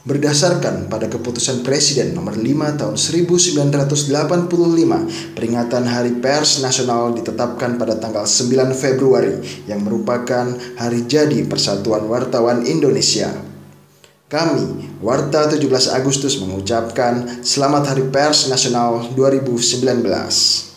Berdasarkan pada keputusan Presiden nomor 5 tahun 1985, peringatan Hari Pers Nasional ditetapkan pada tanggal 9 Februari yang merupakan hari jadi Persatuan Wartawan Indonesia. Kami, Warta 17 Agustus mengucapkan Selamat Hari Pers Nasional 2019.